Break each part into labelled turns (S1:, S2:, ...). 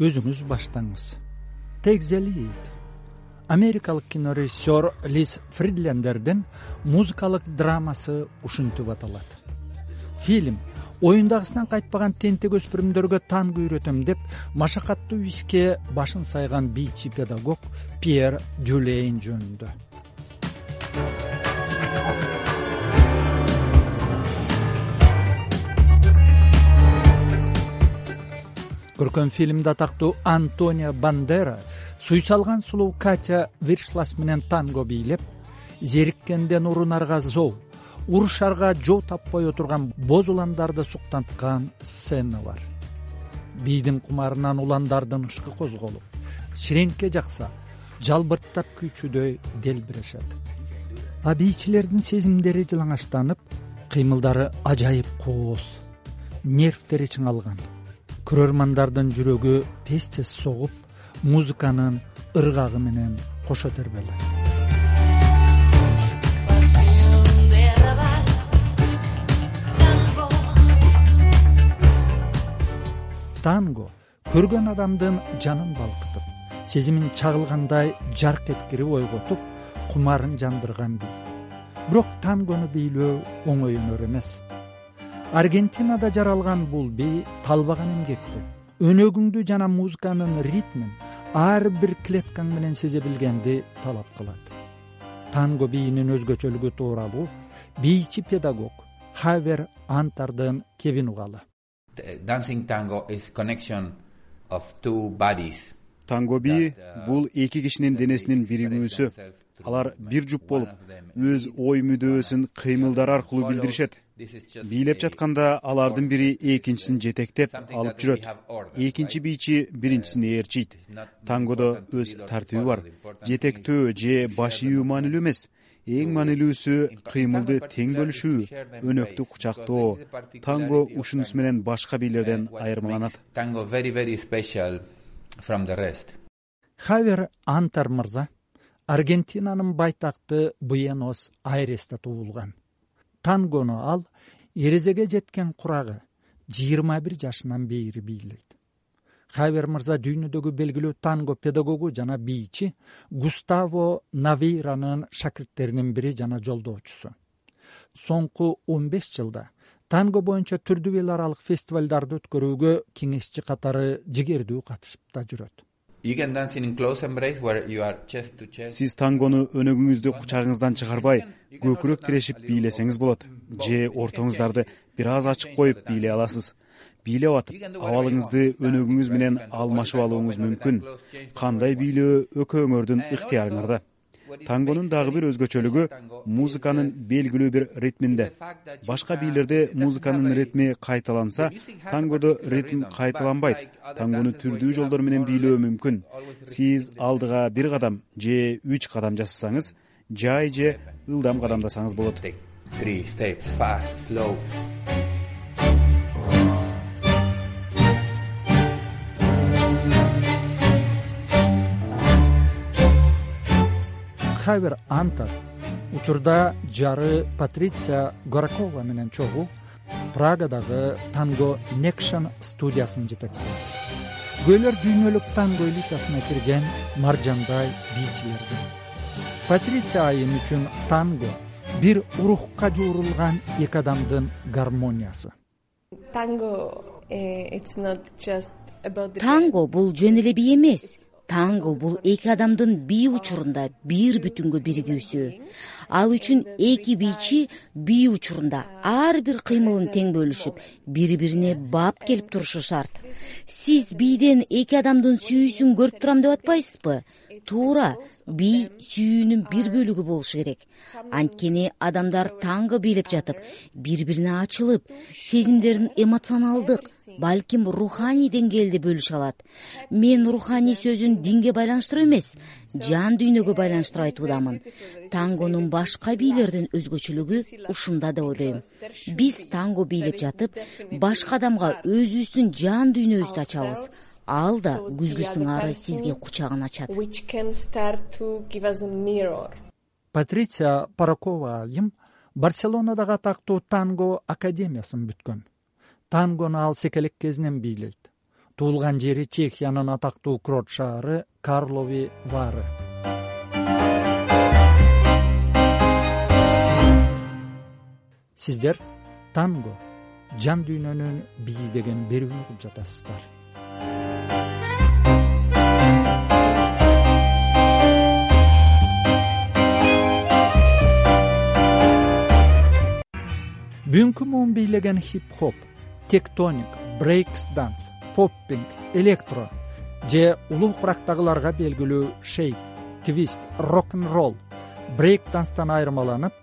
S1: өзүңүз баштаңыз. Тегзелит америкалык кинорежиссер лиз фридлендердин музыкалык драмасы ушинтип аталат. Фильм оюндагысынан кайтпаган тентек өспүрүмдөргө танго үйрөтөм деп машакаттуу ишке башын сайган бийчи педагог пьер дюлейн жөнүндө көркөм фильмде атактуу антонио бандера суйсалган сулуу катя виршлас менен танго бийлеп зериккенден урунарга зоо урушарга жол таппай отурган боз уландарды суктанткан сцена бар. Бийдин кумарынан уландардын ышкы козголуп ширеңке жакса жалбырттап күйчүдөй делбирешет. А бийчилердин сезимдери жылаңачтанып кыймылдары ажайып кооз нервтери чыңалган көрөрмандардын жүрөгү тез тез согуп музыканын ыргагы менен кошо тербелет танго көргөн адамдын жанын балкытып сезимин чагылгандай жарк эткирип ойготуп кумарын жандырган бий бирок тангону бийлөө оңой өнөр эмес аргентинада жаралган бул бий талбаган эмгекти өнөгүңдү жана музыканын ритмин ар бир клеткаң менен сезе билгенди талап кылат. Танго бийинин өзгөчөлүгү тууралуу бийчи педагог хавер антардын кебин угалы.
S2: Dancing tango is connection of two bodies.
S3: Танго бии uh, бул эки кишинин денесинин биригүүсү алар бир жуп болуп өз ой мүдөөсүн кыймылдар аркылуу билдиришет бийлеп жатканда алардын бири экинчисин жетектеп алып жүрөт. экинчи бийчи биринчисин ээрчийт. тангодо өз тартиби бар. жетектөө же баш ийүү маанилүү эмес. Эң маанилүүсү кыймылды тең бөлүшүү өнөктү кучактоо. танго ушунусу менен башка бийлерден айырмаланат.
S2: Танго very very special from the rest.
S1: Хавер антар мырза аргентинанын байтакты буенос айресте туулган тангону ал эрезеге жеткен курагы жыйырма бир жашынан бери бийлейт хавер мырза дүйнөдөгү белгилүү танго педагогу жана бийчи густаво навейранын шакирттеринин бири жана жолдоочусу. Соңку он беш жылда танго боюнча түрдүү эл аралык фестивалдарды өткөрүүгө кеңешчи катары жигердүү катышып да жүрөт
S3: сиз тангону өнөгүңүздү кучагыңыздан чыгарбай көкүрөк тирешип бийлесеңиз болот же ортоңуздарды бир аз ачык коюп бийлей аласыз. Бийлеп атып абалыңызды өнөгүңүз менен алмашып алууңуз мүмкүн. кандай бийлөө экөөңөрдүн ыктыярыңарда тангонун дагы бир өзгөчөлүгү музыканын белгилүү бир ритминде. Башка бийлерде музыканын ритми кайталанса тангодо ритм кайталанбайт. Тангону түрдүү жолдор менен бийлөө мүмкүн. Сиз алдыга бир кадам же үч кадам жасасаңыз жай же ылдам кадамдасаңыз болот
S1: хавер антар учурда жары патриция горакова менен чогуу прагадагы танго некшн студиясын жетектейт күбөлөр дүйнөлүк танго элитасына кирген маржандай бийчилердин патриция айым үчүн танго бир урухка жуурулган эки адамдын гармониясы.
S4: Танго
S5: танго бул жөн эле бий эмес танго бул эки адамдын бий учурунда бир бүтүнгө биригүүсү. Ал үчүн эки бийчи бий учурунда ар бир кыймылын тең бөлүшүп бири бирине бап келип турушу шарт. Сиз бийден эки адамдын сүйүүсүн көрүп турам деп атпайсызбы? Туура бий сүйүүнүн бир бөлүгү болушу керек. Анткени адамдар танго бийлеп жатып бири бирине ачылып сезимдерин эмоционалдык балким руханий деңгээлде бөлүшө алат. Мен руханий сөзүн динге байланыштырып эмес жан дүйнөгө байланыштырып айтуудамын. Тангонун башка бийлерден өзгөчөлүгү ушунда деп ойлойм. Биз танго бийлеп жатып башка адамга өзүбүздүн жан дүйнөбүздү ачабыз. Ал да күзгү сыңары сизге кучагын ачат.
S1: Патриция паракова айым барселонадагы атактуу танго академиясын бүткөн тангону ал секелек кезинен бийлейт. Туулган жери чехиянын атактуу курорт шаары карлови вары сиздер танго жан дүйнөнүн бийи деген берүүнү угуп жатасыздар. Бүгүнкү муун бийлеген хип хоп тектоник брейкс данс поппинг электро же улуу курактагыларга белгилүү шейк твист рок н ролл брейк данстан айырмаланып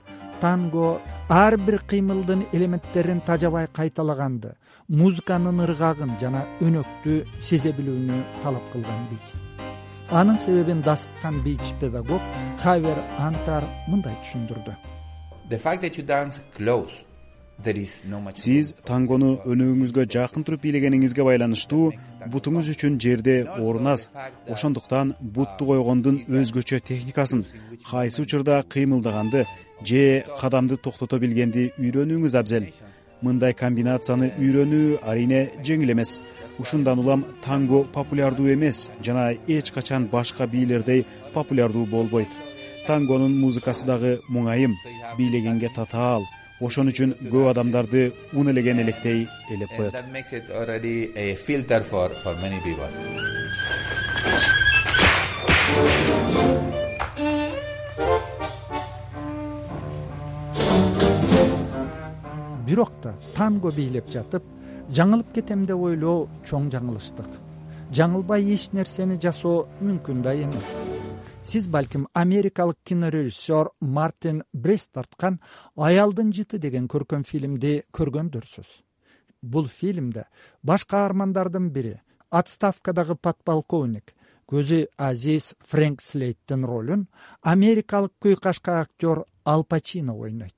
S1: танго ар бир кыймылдын элементтерин тажабай кайталаганды музыканын ыргагын жана өнөктү сезе билүүнү талап кылган бий. Анын себебин дасыккан бийчи педагог хавер антар мындай түшүндүрдү
S3: сиз тангону өнөгүңүзгө жакын туруп бийлегениңизге байланыштуу бутуңуз үчүн жерде орун аз ошондуктан бутту койгондун өзгөчө техникасын кайсы учурда кыймылдаганды же кадамды токтото билгенди үйрөнүүңүз абзел. Мындай комбинацияны үйрөнүү арийне жеңил эмес. Ушундан улам танго популярдуу эмес жана эч качан башка бийлердей популярдуу болбойт. Тангонун музыкасы дагы муңайым. Бийлегенге татаал ошон үчүн көп адамдарды ун элеген электей ээлеп коет.
S1: бирок да танго бийлеп жатып жаңылып кетем деп ойлоо чоң жаңылыштык. Жаңылбай эч нерсени жасоо мүмкүн да эмес сиз балким америкалык кинорежиссер мартин брест тарткан аялдын жыты деген көркөм фильмди көргөндүрсүз. Бул фильмде баш каармандардын бири отставкадагы подполковник көзү азиз фрэнк слейттин ролун америкалык кыйкашка актер ал пачино ойнойт.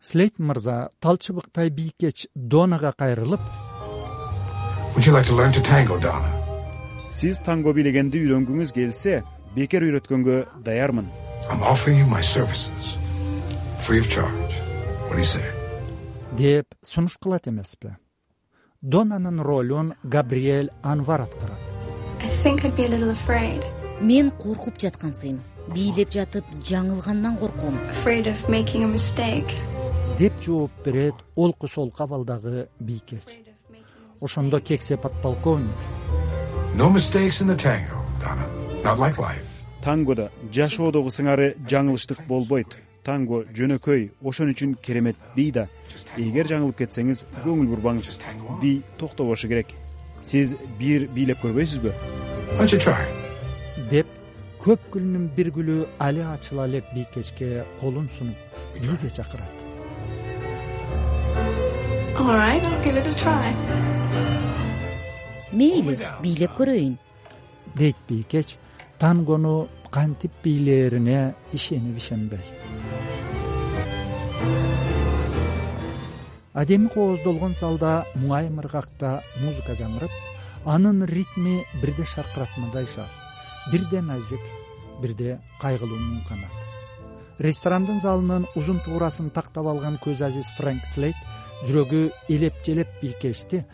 S1: Слейт мырза талчыбыктай бийкеч донага кайрылып
S3: сиз танго бийлегенди үйрөнгүңүз келсе бекер үйрөткөнгө даярмын.
S1: Деп сунуш кылат эмеспи? Донанын ролун габриэль анвар аткарат.
S5: Мен коркуп жаткансыйм. Бийлеп жатып жаңылгандан корком.
S1: Деп жооп берет олку солку абалдагы бийкеч. Ошондо кексе подполковник
S3: тангодо жашоодогу сыңары жаңылыштык болбойт. Танго жөнөкөй ошон үчүн керемет бий да эгер жаңылып кетсеңиз көңүл бурбаңыз. Бий токтобошу керек. Сиз бир бийлеп көрбөйсүзбү?
S1: Деп көп гүлүнүн бир гүлү али ачыла элек бийкечке колун сунуп бийге чакырат?
S5: Мейли бийлеп көрөйүн.
S1: Дейт бийкеч тангону кантип бийлээрине ишенип ишенбей адеми кооздолгон залда муңайым ыргакта музыка жаңырып анын ритми бирде шаркыратмадай шаар бирде назик бирде кайгылуу канат ресторандын залынын узун туурасын тактап алган көз азиз фрэнк слейт жүрөгү элеп желеп бийкечти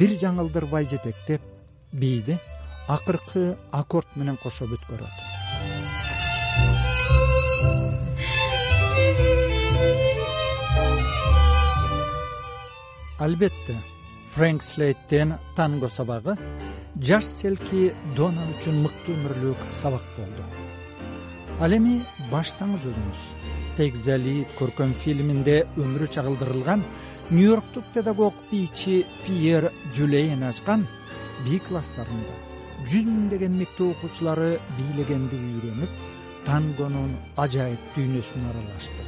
S1: бир жаңылдырбай жетектеп бийди акыркы аккорд менен кошо бүткөрөт албетте фрэнк слейттен танго сабагы жаш селки дона үчүн мыкты өмүрлүк сабак болду. Ал эми баштаңыз өзүңүз. Тегзали көркөм фильминде өмүрү чагылдырылган нью йорктук педагог бийчи пьер дюлейн ачкан бий класстарында жүз миңдеген мектеп окуучулары бийлегенди үйрөнүп тангонун ажайып дүйнөсүнө аралашты.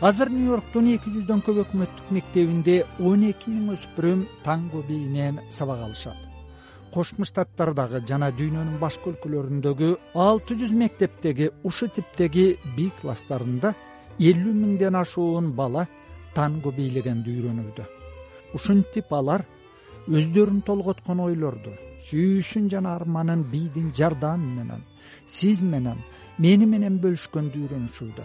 S1: Азыр нью йорктун эки жүздөн көп өкмөттүк мектебинде он эки миң өспүрүм танго бийинен сабак алышат. Кошмо штаттардагы жана дүйнөнүн башка өлкөлөрүндөгү алты жүз мектептеги ушул типтеги бий класстарында элүү миңден ашуун бала танго бийлегенди үйрөнүүдө ушинтип алар өздөрүн толготкон ойлорду сүйүүсүн жана арманын бийдин жардамы менен. Сиз менен мени менен бөлүшкөндү үйрөнүшүүдө.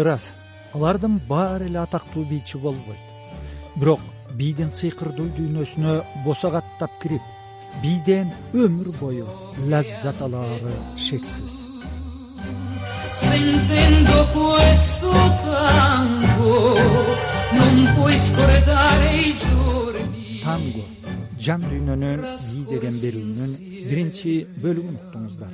S1: Ырас алардын баары эле атактуу бийчи болбойт. Бирок бийдин сыйкырдуу дүйнөсүнө босогаттап кирип бийден өмүр бою лаззат алаары шексиз жан дүйнөнүн бий берүүнүн биринчи бөлүгүн уктуңуздар